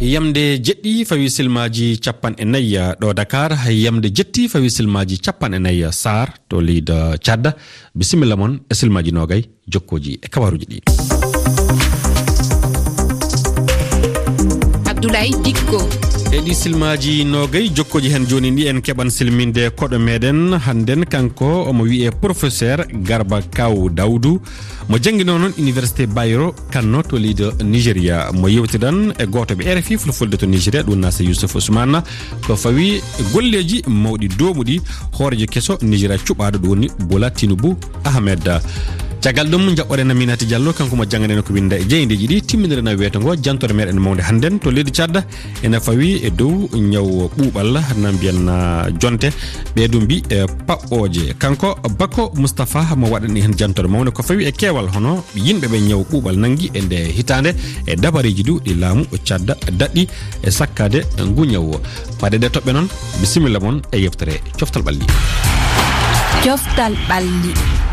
yamde jeɗɗi fawi silmaji capanɗe nayyi ɗo dakar yamde jetti fawi silmaji capanɗe nayyi sar to leydi cadda bisimilla moon e silmaji nogay jokkoji e kabaruji ɗi. Abdoulaye dikko. e ɗi silmaji nogayi jokkoji hen joni ɗi en keɓan silminde koɗo meɗen hannden kanko omo wiye professeur garba kaw dawdou mo jangguino noon université bayro kanno to leydi nigéria. Mo yewtidan e goto ɓe rfi fulfulde to nigéria ɗum nasa youssuf ousmane. Ko fawi golleji mawɗi domuɗi hoorejo kesso nigéria cuɓaɗo ɗo woni bola tinubou ahmed. caggal ɗum jaɓɓoɗen aminati diallo kanko mo jangganeno ko winda e jeyndeji ɗi timminirena wiyete ngo jantore meɗen mawde hannden. To leydi cadda ene fawi e dow ñaw ɓuuɓal na mbiyen jonte. Ɓeeɗum mbi e paɓɓoje kanko bakko moustapha mo waɗani hen jantore mawde ko fawi e keewal hono yimɓeɓe ñaw ɓuuɓal nangui e nde hitande e dabareji ɗu ɗi laamu e cadda daɗɗi e sakkade ngu ñaw. Paɗe ɗe toɓɓe noon bisimilla moon e yeftere coftal ɓalli coftal ɓalli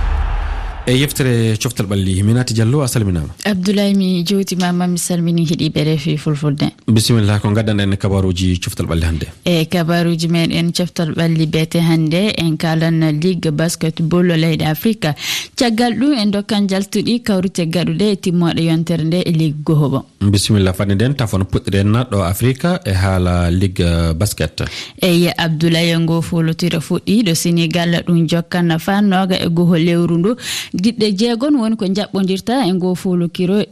e yeftere coftal ɓalli minati diallo a salminama abdoulaye mi jewtimama mi salmini heeɗiɓe refi fulfulde. Bisimillah ko gaddanɗen kabaruji coftal ɓalli hannde. E kabaruji meɗen coftal ɓalli beete hannde en kalan ligue basketball leyɗe afrique caggal ɗum en dokkan jaltuɗi kawrite gaɗuɗe e timmoɗe yontere nde e ligue gohoɓo bisimilla fadde nden tafon puɗɗiren ɗo e afrique e haala ligue basket. Eyi abdoulaye ngo folotira fuɗɗi ɗo sénégal ɗum jokkan fa noga e goho lewru ndu. ɗiɗɗe jeegon woni ko jaɓɓodirta e ngo e, e, folotiro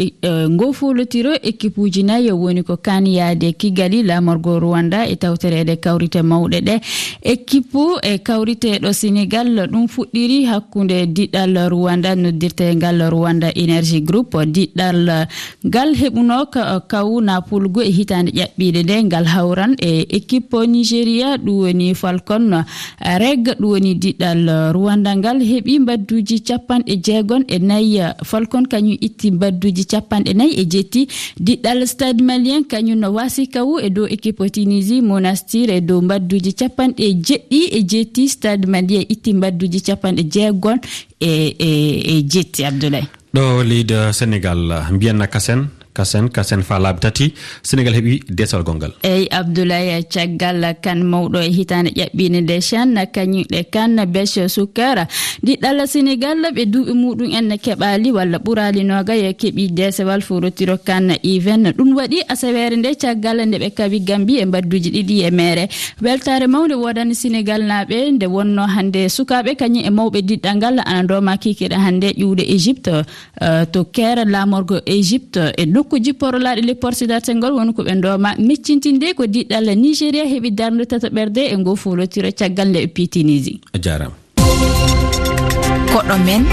ngo folotiro équipe uji nayi e woni ko kaniyade kigali lamorgo rowanda e tawterede kawrite mawɗe ɗe. Équipe e kawriteɗo sénégal ɗum fuɗɗiri hakkunde diɗɗal rowanda noddirtengal rowanda énergie groupe diɗɗal ngal heɓunoka kaw napulgo e hitande ƴaɓɓiɗe nde ngal hawran e équipe nigéria ɗum woni falcon reg ɗum woni diɗɗal rowanda ngal heeɓi mbadduji capanɗe capanɗe jeegon e nayi uh, falcon kañum itti badduji capanɗe nayyi e jetti. Diɗɗal stade malien kañum no wasi kawu e dow équipe tunisie monastir e dow badduji capanɗe jeɗɗi e jetti. Stade malien itti badduji capanɗe jeegon e, e e jetti abdoulaye. Ɗo leydi sénégal mbiyanna kasen kasen kasen fa laabi tati. Sénégal heeɓi desal gongal. Eyyi abdoulaye caggal kane mawɗo e hitande ƴaɓɓine nde chan kañumɗe kane beche sukkara ɗiɗɗalla sénégal ɓe duuɓi muɗum enne keɓali walla ɓurali noga yo keeɓi desewal forotiro kane iven ɗum waɗi asawere nde caggal nde ɓe kawi gambi e mbadduji ɗiɗi e mere weltare mawde wodani sénégal naaɓe nde wonno hannde sukaɓe kañum e mawɓe diɗɗal ngal anadoma kikiɗa hannde ƴuwde égypte eh, to kere lamorgo égypte e ɗum. nokku jipporolaɗo lepporde dartelngol woni ko ɓe ndoma meccintinde ko diɗɗalla nigéria heeɓi darde tata ɓerde e ngo folotira caggal nde e pitinisi a jarama koɗo men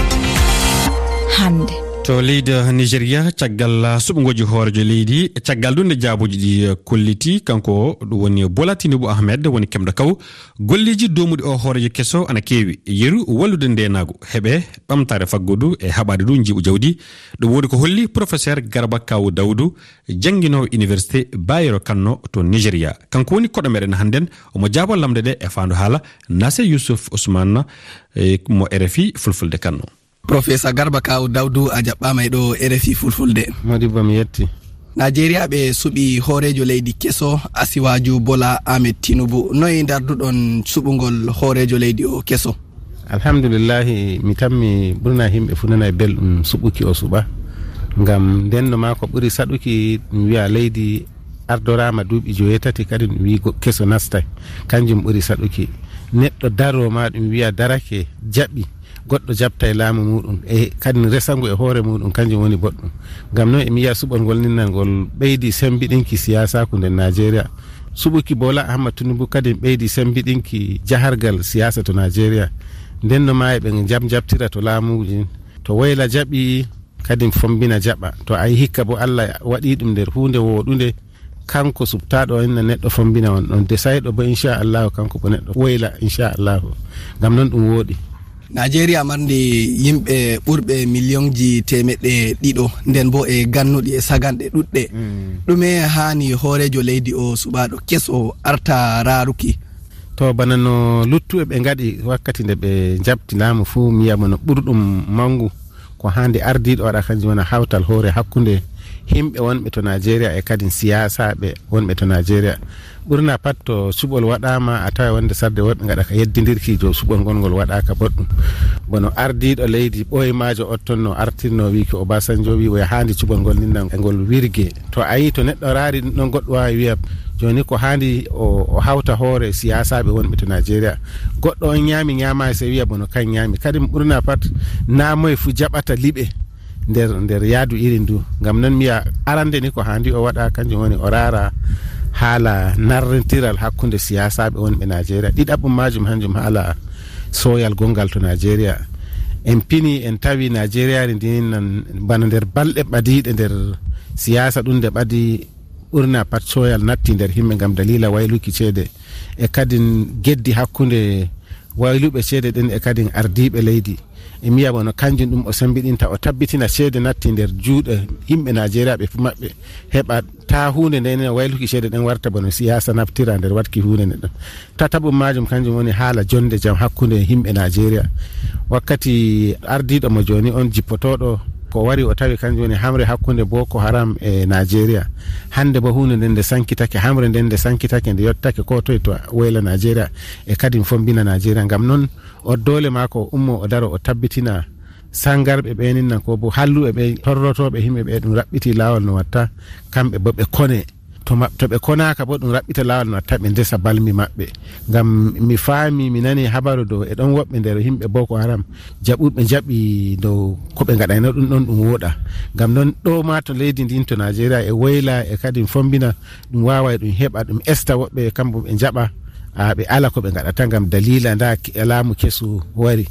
hande to leydi nigéria caggal suɓugoji hoorejo leydi e caggal ɗum nde jaabuji ɗi kolliti kanko ɗum woni bolatinibo ahmed woni kemɗo kaw. Golleji domuɗi o hoorejo kesso ana keewi. Yeru wallude ndenago heeɓe ɓamtare faggodu e haɓade ɗum jiɓu jawdi. Ɗum woni ko holli professeur garba kaw dawdou jangguinowo université bayero kanno to nigéria. Kanko woni koɗo meɗen hannden omo jaabo lamde ɗe e fandu haala nase yousuf ousmane e mo rfi fulfulde kanno. professeur garba kaw dawdou a jaɓɓama e ɗo rfi fulfulde. Modibo mi yetti. Nigéria ɓe suɓi hoorejo leydi keso asiwaju bola ahmed tinubu. Noyi darduɗon suɓugol hoorejo leydi o keso? Alhamdulillahi mi tammi ɓurna himɓe fu nana e belɗum suɓuki o suɓa. Ngam ndenno ma ko ɓuri saɗuki mi wiya leydi ardorama duuɓi joyetati kadi ɗum wi keso nastay. Kanjum ɓuri saɗuki. Neɗɗo daroma ɗum wiya darake jaɓi. goɗɗo jabta e laamu muɗum e kadi resangu e hoore muɗum kanjum woni boɗɗum. Ngam noon emi yiya suɓolngol ninnalngol ɓeydi sembiɗinki siyasaku nder nigéria suɓuki bola ahmad tinubu kadi ɓeydi sembiɗinki jahargal siyasa to nigéria nden no ma e ɓe jam jabtira to laamuji to wayla jaɓi kadi fombina jaɓa. To ayi hikka bo allah waɗi ɗum nder hunde woɗunde kanko subtaɗo inna neɗɗo fombina on. Ɗon desayɗo bo inchallahu kanko bo neɗɗo woyla inchallahu ngam noon ɗum wooɗi nigéria marde yimɓe ɓurɓe million ji temeɗɗe ɗiɗo nden bo e gannuɗi e saganɗe ɗuɗɗe. Mm. Ɗume hani hoorejo leydi o suɓaɗo keso arta raruki to bana no luttuɓe ɓe gaɗi wakkati nde ɓe jabti laamu fuu miyama no ɓurɗum mangu ko hande ardiɗo waɗa kanjum wona hawtal hoore hakkude himɓe wonɓe to nigéria e kadi siyasaɓe wonɓe to nigéria ɓurna pat to suɓol waɗama a tawa wonde sarde woɓɓe gaɗa ka yeddidirki jo suɓol gonngol waɗaka boɗɗum. Bono ardiɗo leydi ɓoyemajo ottonno artirno wi ko obasanjo wi oya handi suɓol ngol ninna e ngol wirgue to ayi to neɗɗo raari ɗum ɗon goɗɗo wawi wiya joni ko handi o hawta hoore siyasaɓe wonɓe to nigéria goɗɗo on ñaami ñama se wiya bono kan ñaami kadi ɓurna pat namoye fo jaɓata liɓe. nder nder yaadu iri ndu gam noon mbiya arande ni ko handi o waɗa kanjum woni o rara haala narrentiral hakkude siyasaɓe wonɓe nigéria ɗiɗaɓum majum hanjum haala soyal gongal to nigéria en pini en tawi nigéria ri ndinan bana nder balɗe ɓadiɗe nder siyasa ɗum nde ɓadi ɓurna pat soyal natti nder himɓe gam dalila wayluki ceede. E kadi geddi hakkude wayluɓe ceede ɗen e kadi ardiɓe leydi. e mbiya wono kanjum ɗum o sambiɗinta o tabbitina seede natti nder juuɗe yimɓe nigéria ɓe nigériaɓe maɓɓe heɓa ta hunde ndene wayluki seede ɗen warta bono siyasa naftira nder watki hunde nde ɗon. Tataɓum majum kanjum woni haala jonde jaam hakkude e yimɓe nigéria wakkati ardiɗo mo joni on jippotoɗo ko wari o tawi kanjum woni hamre hakkunde boko haram e nigéria hande bo hunde nden nde sankitake hamre nden nde sankitake nde yettake ko toye to woyla nigéria e kadi fombina nigéria gam noon o dole mako ummo o daro o tabbitina sangarɓe ɓeninna ko bo halluɓe ɓe torrotoɓe himɓe ɓe ɗum raɓɓiti lawol no watta kamɓe bo ɓe kone. to ɓe konaka bo ɗum raɓɓita lawol no atta ɓe ndesa balmi maɓɓe. Gam mi faami mi nani habaru dow e ɗon woɓɓe nder yimɓe boko haram jaɓuɓe jaɓi dow koɓe gaɗayno e ɗum ɗon ɗum woɗa gam noon ɗo ma to leydi ndin to nigéria e woyla e kadi fombina ɗum wawa e ɗum heɓa ɗum esta woɓɓe kambo ɓe jaɓa ɓe ala ko ɓe gaɗata gam dalila nda e laamu kesu wari.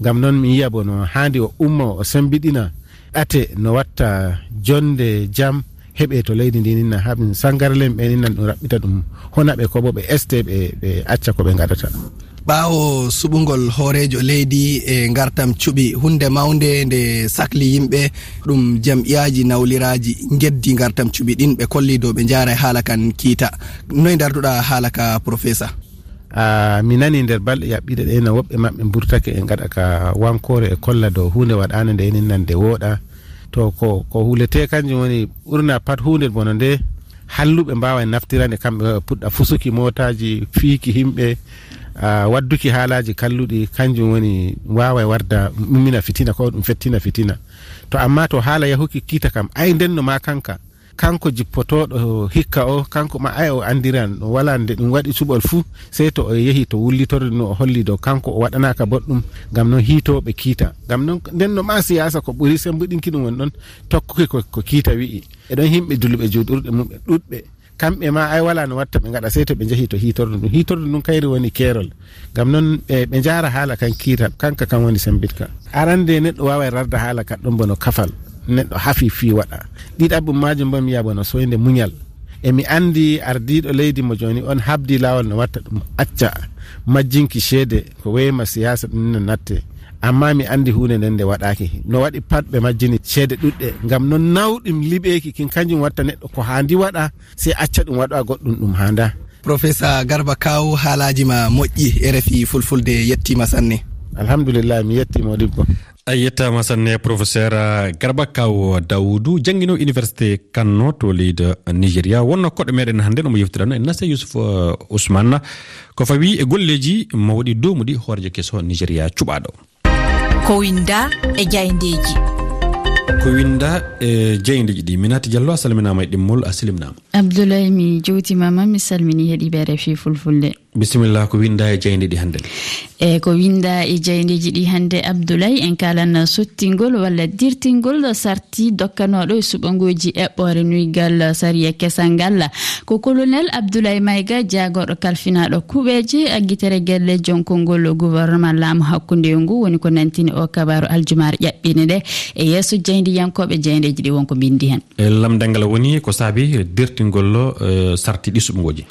Gam noon mi yiya bo no handi o umma o sembiɗina ɗate no watta jonde jam heɓe to leydi ndi ninna ha sangarlen ɓe ninnan ɗum raɓɓita ɗum. Honaɓe ko bo ɓe este ɓe ɓe acca ko ɓe gaɗata ɓawo suɓugol hoorejo leydi e gartam cuɓi hunde mawde nde sahli yimɓe ɗum jam'iyaji nawliraji geddi gartam cuɓi ɗin ɓe kolli dow ɓe jara e haala kan kiita. Noye darduɗa haala ka professeur? Uh, mi nani nder balɗe yaɓɓiɗe ɗe no woɓɓe maɓɓe burtake e gaɗa ka wankore e kolla dow hunde waɗande nde enin nande wooɗa. to ko ko hulete kanjum woni ɓurna pat hunde bono nde halluɓe mbawa naftirande kamɓe puɗɗa fusuki motaji fiiki himɓe uh, wadduki haalaji kalluɗi kanjum woni wawa warda mummina fitina ko ɗum fettina fitina. To amma to haala yahuki kiita kam ay ndenno ma kanka? kanko jippotoɗo hikka o kanko ma ay o andiran no wala nde ɗum waɗi suɓol fuu sey to o yehi to wullitorde no o holli dow kanko o waɗanaka boɗɗum gam noon hiitoɓe kiita. Gam noon nden no ma siyasa ko ɓuuri sembuɗinki ɗum woni ɗon tokkuki ko kiita wi'i. Eɗon himɓe dulɓe juuɗurɗe mumɓe ɗuɗɓe. Kamɓe ma ay wala no watta ɓe gaɗa sey to ɓe jeehi to hitorde ɗum hitorde ɗum kayri woni keerol. Gam noon e ɓe jaara haala kan kiita kanka kan woni sembitka. Arande neɗɗo wawa rarda haala kaɗɗon bono kafal. neɗɗo hafi fi waɗa. Ɗiɗaɓum majum bo mi wiya bono soyde muñal. Emi andi ardiɗo leydi mo joni on habdi lawol no watta ɗum acca. Majjinki ceede ko weyma siyasa ɗum no natte. Amma mi andi hunde nden nde waɗaki no waɗi pat ɓe majjini ceede ɗuɗɗe gam no nawɗum liɓeki kin kanjum watta neɗɗo ko handi waɗa se acca ɗum waɗa goɗɗum ɗum handa professeur garba kaw haalaji ma moƴƴi e refi fulfulde yettima sanne. Alhamdulillah mi yettimo ɗibbo a yettama sanne professeur garba kaw dawoudou jangguino université kanno to leydi nigéria wonno koɗɗo meɗen hannde nomo yewtirano en nasta yousuf uh, ousmane. Ko fawi e golleji mawɗi domuɗi hoorejo keso nigéria cuɓaɗo. Ko winda e jayndeji ko winda e jayndeji ɗi. Minati diallo a salminama e ɗimmol a silimnama. abdoulaye mi jowtimama mi salmini heeɗiɓe refi fulfulde. Bisimilla ko winda e jeyde ɗi hannde? Eyi ko winda e jeyndeji ɗi hannde abdoulaye en kalan sottingol walla dirtingol sarti dokkanoɗo e suɓogoji eɓɓore nuygal saria kesal ngal. Ko colonel abdoulaye mayga jagoɗo kalfinaɗo kuuɓeje aggitere guelle jonkongol gouvernement laamu hakkude ngu woni ko nantini o kabaru aljumare ƴaɓɓine ɗe e yesso jeyndiyankoɓe jeyndeji ɗi wonko bindi hen. E lamdal ngal woni ko saabi dirti yaltingollo e, sarti ɗisuɓgoji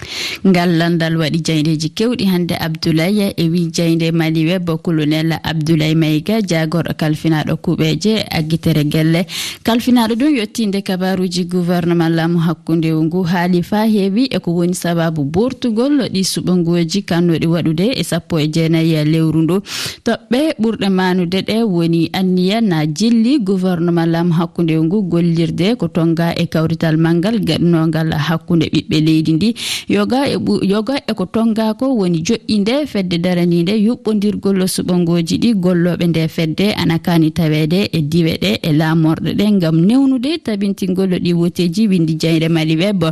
ngal landal waɗi jayndeji kewɗi hannde abdoulaye e wi jaynde maliwe colonel abdoulaye mayga jagorɗo kalfinaɗo kuuɓeje aggitere guelle. Kalfinaɗo ɗum yettinde kabaruji gouvernement laamu hakkundewu ngu. Haali fa heewi eko woni sababu bortugol ɗi suɓongoji kannoɗi waɗude e sappo e jeenayi e lewru ndu. Toɓɓe ɓurɗe manude ɗe woni anniya na jilli gouvernement laamu hakkundewu ngu gollirde ko tonga e kawrital malngal gaɗinogal caggal hakkunde ɓiɓɓe leydi ndi. Yoga e yoga eko tongako woni joƴƴinde fedde daraninde yuɓɓodirgol suɓongoji ɗi golloɓe nde fedde ana kani tawede e diwe e ɗe e lamorɗe ɗe gam newnude tabintingol ɗi woteji windi jayre mali web.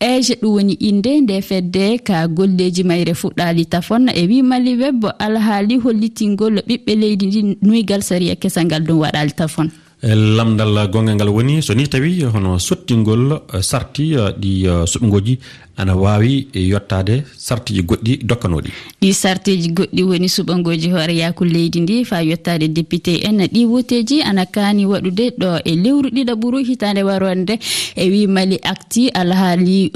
Ege ɗum woni inde nde fedde ka golleji mayre fuɗɗali tafon e wi mali web. Alhaali hollitingol ɓiɓɓe leydi ndi nuygal saria kesal ngal ɗum waɗali tafon. Eh, lamdal gongal ngal woni so ni tawi hono sottingol eh, sarti eh, ɗi suɓgoji ana wawi yettade sartiji goɗɗi dokkanoɗi ɗi sartiji goɗɗi woni suɓagoji hoore yaku leydi ndi fa yettade député en. Ɗi woteji ana kani waɗude ɗo e lewru ɗiɗa ɓuuru hitande waronde e wi mali acti alhaali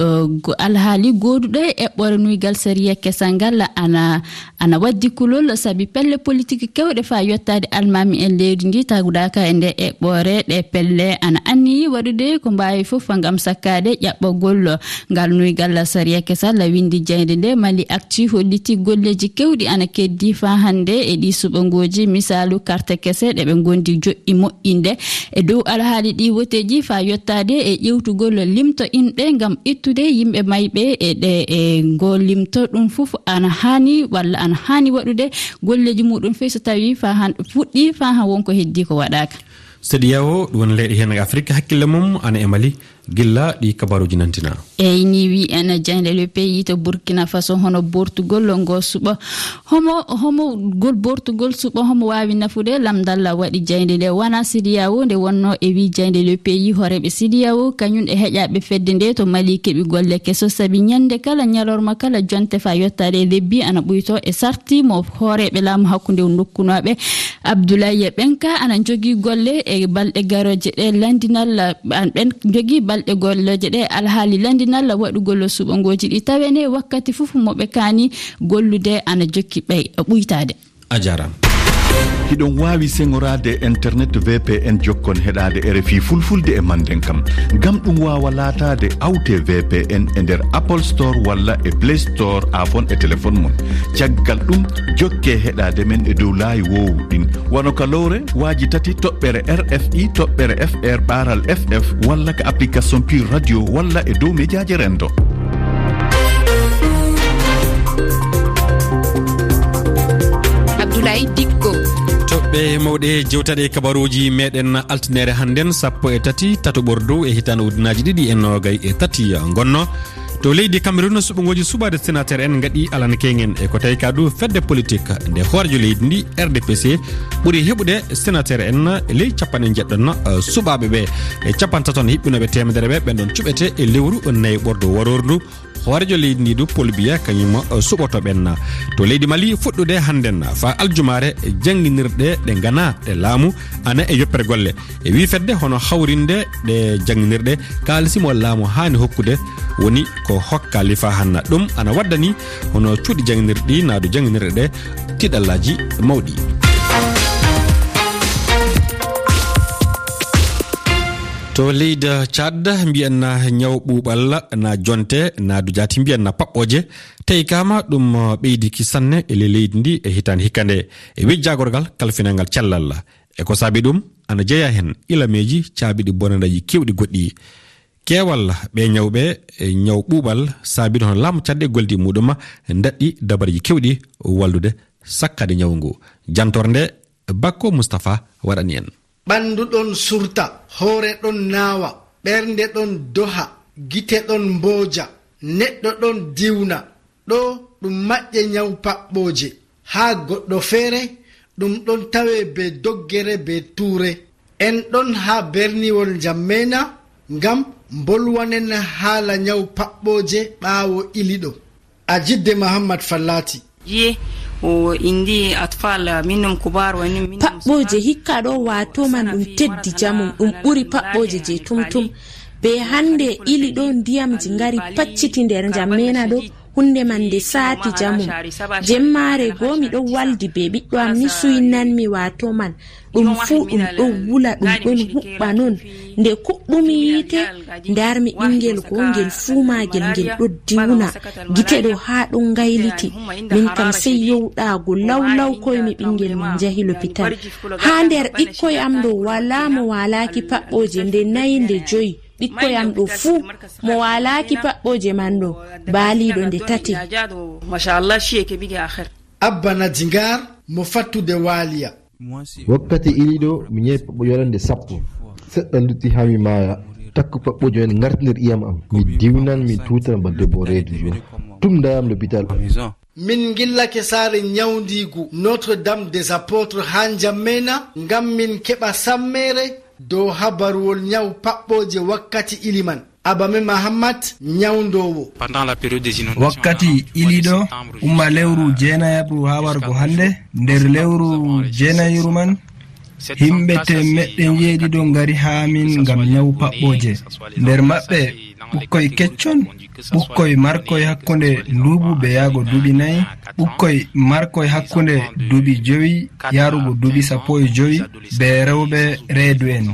alhaali goduɗo e eɓɓore nuygal sariya kesangal. Ana ana waddi kulol saabi pelle politique kewɗe fa yettade almami en leydi ndi tagudaka e nde eɓɓore ɗe pelle. Ana anniyi waɗude ko mbawi foof gam sakkade ƴaɓɓogol ngal nuygal allah saria kesa windi jaynde nde mali acti holliti golleji kewɗi ana keddi fa hannde e ɗi suɓongoji misalu carte kese ɗe ɓe gondi joƴƴi moƴƴinde. E dow alhaali ɗi woteji fa yettade e ƴewtugol limto inɗe gam ittude yimɓe mayɓe e ɗe e ngo limto ɗum fof ana hani walla ana hani waɗude. Golleji muɗum fe so tawi fa fuɗɗi fa ha wonko heddi ko waɗaka sédia yawo ɗum woni leyɗe hen e afrique. Hakkille mum ana e mali. gilla ɗi kabaruji nantina. Eyi ni wi en diande le pays to burkina faso hono bortugol ngo suɓa homo homo gol bortugol suɓa homo wawi nafude lamdalla waɗi diande nde. Wona sidiyawo nde wonno e wi diande le pays horeɓe sidiyawo kañum e heƴaɓe fedde nde to mali keeɓi golle keso. Saabi ñande kala ñalorma kala jonte fa yettade e lebbi ana ɓuyto e sarti mo horeɓe laamu hakkude nokkunoɓe. Abdoulaye ɓenka ana jogui golle e balɗe garoje ɗe landinal ɓen jogui balɗe golloje ɗe. Alhaali landinalla waɗugol suɓogoji ɗi tawene wakkati fof moɓe kani gollude ana jokki ɓey ɓuytade a jarama hiɗon wawi sengorade e internet vpn jokkon heɗade e rfi fulfulde e manden kam. Gam ɗum wawa latade awte vpn e nder apple store walla e play store afon e téléphone mon caggal ɗum jokke heɗade men e dow laawi wowɗin wano kalowre waji tati toɓɓere rfi toɓɓere fr ɓaral ff walla ka application pure radio walla e dow médiaji rendo. Abdoulaye dik musidɓe mawɗe jewtaɗe kabaruji meɗen altinere hannden sappo e tati tato dow e hitande ujunaji ɗiɗi e nogay e tati gonno to leydi cameron suɓogoji suɓade sénateur en gaɗi alana kegen e ko tawi ka du fedde politique nde hoorejo leydi ndi rdpc ɓuuri heɓude sénateur en ley capanɗe jeɗɗon uh, suɓaɓe ɓe. E capantaton hiɓɓinoɓe temedere ɓe ɓen ɗon cuɓete e lewru nayi ɓordo waror ndu hoorejo leydi ndi du pol biya kañum eh, suɓotoɓen to leydi mali fuɗɗude hannden fa aljumare jangguinirɗe ɗe gana ɗe laamu ana e yoppere golle. E wi fedde hono hawrinde ɗe jangguinirɗe kalisimo laamu hani hokkude woni ko hokka lifa hanna. Ɗum ana waddani hono cuuɗi jangguinirɗi naadu jangguinirɗe ɗe tiɗallaji mawɗi. to leydi thad mbiyan ñaw ɓuuɓal na jonte naadu jaati mbiyan na paɓɓoje. Tawi kama ɗum ɓeydiki sanne ele leydi ndi e hitande hikkande. E wi jagorgal kalfinal ngal cellal. E ko saabi ɗum ana jeeya hen ilameji caabiɗi bonanaji kewɗi goɗɗi. Kewal ɓe ñawɓe e ñaw ɓuuɓal saabiɗo hono laamu cadde goldi muɗum daɗɗi dabareji kewɗi wallude sakkade ñaw ngu jantorde bakko moustapha waɗani en. ɓandu ɗon surta hoore ɗon naawa ɓernde ɗon doha gite ɗon mbooja neɗɗo ɗon diwna. Ɗo ɗum maƴƴe nyawu paɓɓooje. Haa goɗɗo feere ɗum ɗon tawe be doggere be tuure. En ɗon haa berniwol jammena ngam mbolwanen haala nyawu paɓɓooje ɓaawo iliɗo a jidde mahammad fallati ye indi atfal minum kubar wani paɓɓoje hikkaɗo watoman ɗum teddi jamum ɗum ɓuri paɓɓoje je tumtum. be hande ili ɗo ndiyamji gari pacciti nder jam ɗo hunde man nde saati jamu. Jemmare goo miɗon waldi be ɓiɗɗo am ni suynanmi wato man. Ɗum fuu ɗum ɗon wula ɗum ɗon huɓɓa non. Nde kuɓɓumi yiite ndarmi ɓingel goo ngel fuu magel ngel ɗo diwna. Gite ɗo haa ɗon ngayliti. Min kam sey yowɗaago lawlaw koymi ɓingel min jahi lopital haa nder ɓikkoy am ɗo wala mo walaki paɓɓoje nde nayi nde joyi. ɓikkoyam ɗo fuu mo walaki paɓɓoje man ɗo baaliɗo nde tati. Abba nadingar mo fattude waaliya. Wakkati iliɗo mi ñawi paɓɓo yolande sappo. Seɗɗa lutti ha mi maaya takku paɓɓoje en gartidir iyam am. Mi diwnan mi tutana ba debbo reedu jo. Tumdayam l'hôpital min gillake saare nyawdigu notre dame des apôtres ha jammena ngam min keɓa sammere dow habaruwol nyawu paɓɓoje wakkati ili man. Abame mahammad nyawdowo wakkati iliɗo umma lewru jeenayaɓru ha wargo hannde nder lewru jeenayiru man. himɓe temmeɗɗe jeeɗiɗo ngari haa min ngam nyawu paɓɓoje. nder maɓɓe ɓukkoye keccon ɓukkoye markoye hakkunde nduuɓu ɓe yahgo duuɓi nayi ɓukkoye markoye hakkunde duuɓi joyi yarugo duuɓi sappo e joyi be rewɓe reedu en.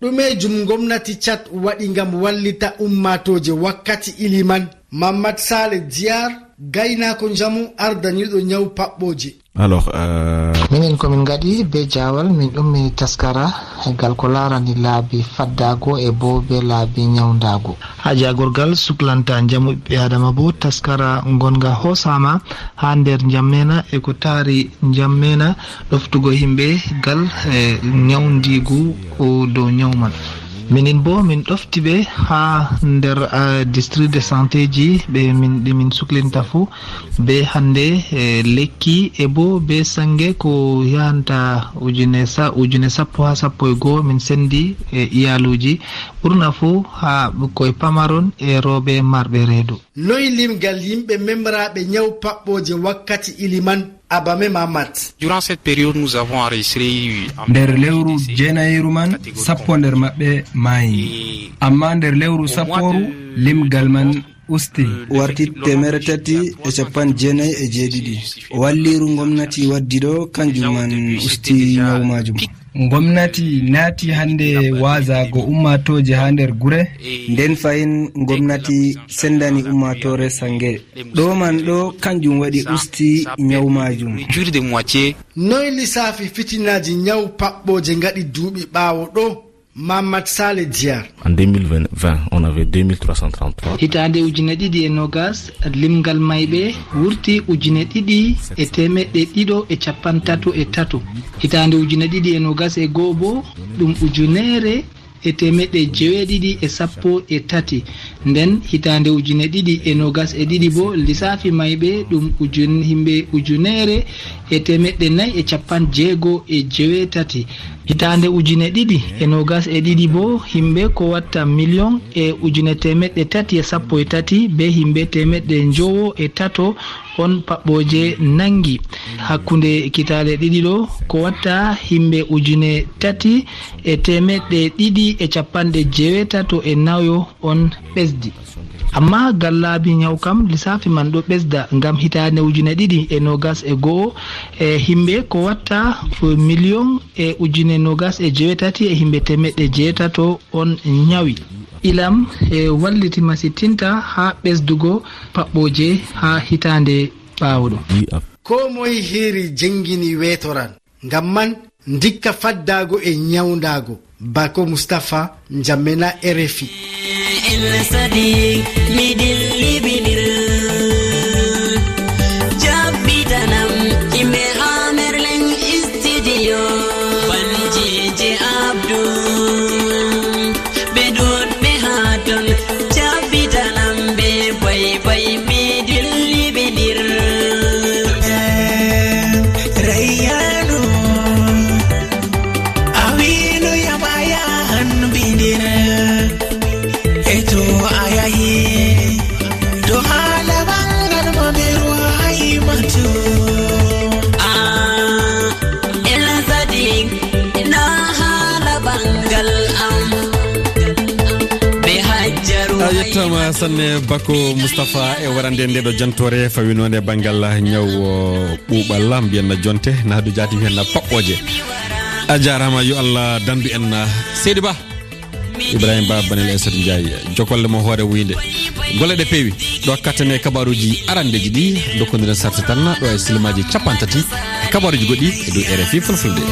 Ɗume jum gomnati cat waɗi ngam wallita ummatoje wakkati iliman. Mamad sale diyar gaynako jamu ardaniɗo nyawu paɓɓoje. Alors euh... minen komin gaɗi be jawal min ɗummi taskara egal ko larani laabi faddago e bo be laabi nyawdago. Ha jagorgal suklanta jamu ɓiɓɓe adama bo taskara gonga hosama ha nder jammena e ko taari jammena ɗoftugo himɓe gal e nyawdigu dow nyawman minin bo min ɗofti ɓe ha nder uh, district de santé ji ɓe min ɗi suklinta fuu be hande e lekki e bo be sangue ko yahanta ujune sa ujune sappo ha sappo e goho min sendi e iyaluji. Ɓurna fuu ha ɓukkoye pamaron e rooɓe marɓe reedu. noyi limgal yimɓe memraɓe ñaw paɓɓoje wakkati iliman abame mamat durant cette période nous avons enregistré nder lewru jenayru man sappo nder maɓɓe maayi. Amma nder lewru sapporu limgal man usti. warti temere tati e capan jeenayi e jeeɗiɗi walliru gomnati waddi ɗo kanjum man usti ñawu majum. gomnati naati hannde wasago ummatoje ha nder gure? Nden fayin gomnati sendani ummatore sange ɗo man ɗo kanjum waɗi usti ñaw majum noy lissafi fitinaji ñaw paɓɓoje gaɗi duuɓi ɓaawo ɗo? mamad sale diar en 2020 on avait 2333 hitande ujune ɗiɗi e nogas limgal mayɓe wurti ujune ɗiɗi e temeɗɗe ɗiɗo e capantato e tato hitande ujune ɗiɗi e nogas e goo bo ɗum ujunere e temeɗɗe jeweɗiɗi e sappo e tati. Nden hitande ujune ɗiɗi e nogas e ɗiɗi bo lissafi mayɓe ɗum ujun himɓe ujunere e temeɗɗe nayyi e capan jeego e jeweetati hitande ujune ɗiɗi e nogas e ɗiɗi bo himɓe ko watta million e ujune temeɗɗe tati e sappo e tati be himɓe temeɗɗe jowo e tato on paɓɓoje nangi. Hakkude kitale ɗiɗi ɗo ko watta himɓe ujune tati e temeɗɗe ɗiɗi e capanɗe jewetato e nayo on ɓesdi. amma gal ñaw kam lissafi man ɗo ɓesda ngam hitande ujune ɗiɗi e nogas e goho e himɓe ko watta million e ujune nogas e jewetati e himɓe temeɗɗe jeetato on ñawi ilam e walliti masitinta ha ɓesdugo paɓɓoje ha hitande ɓawɗo ko moye heeri jengini wetoran ngam man dikka faddago e ñawdago bako moustapha jammena rfi a yettama sanne bakko moustapha e warande nde ɗo jantore fawinode banggal ñaw ɓuuɓal mbiyenna jonte nahdu jatim hen paɓɓoje. A jarama yo allah dandu en ah, seydi ba ibrahima ba banel esat ndiaye jogolle mo hoore wuyde. Golle ɗe peewi ɗo kattane kabaruji arandeji ɗi dokkodiren sarte tan ɗo e silimaji capan tati kabaruji goɗɗi e dow rfi fulfulde.